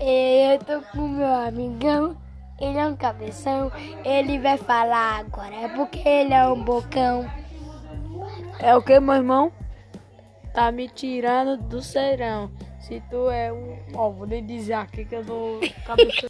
Eh, eu tô com meu amigão, ele é um cabeção, ele vai falar agora, é porque ele é um bocão. É o que, meu irmão? Tá me tirando do serão. Se tu é um. Ó, vou nem dizer aqui que eu dou cabeça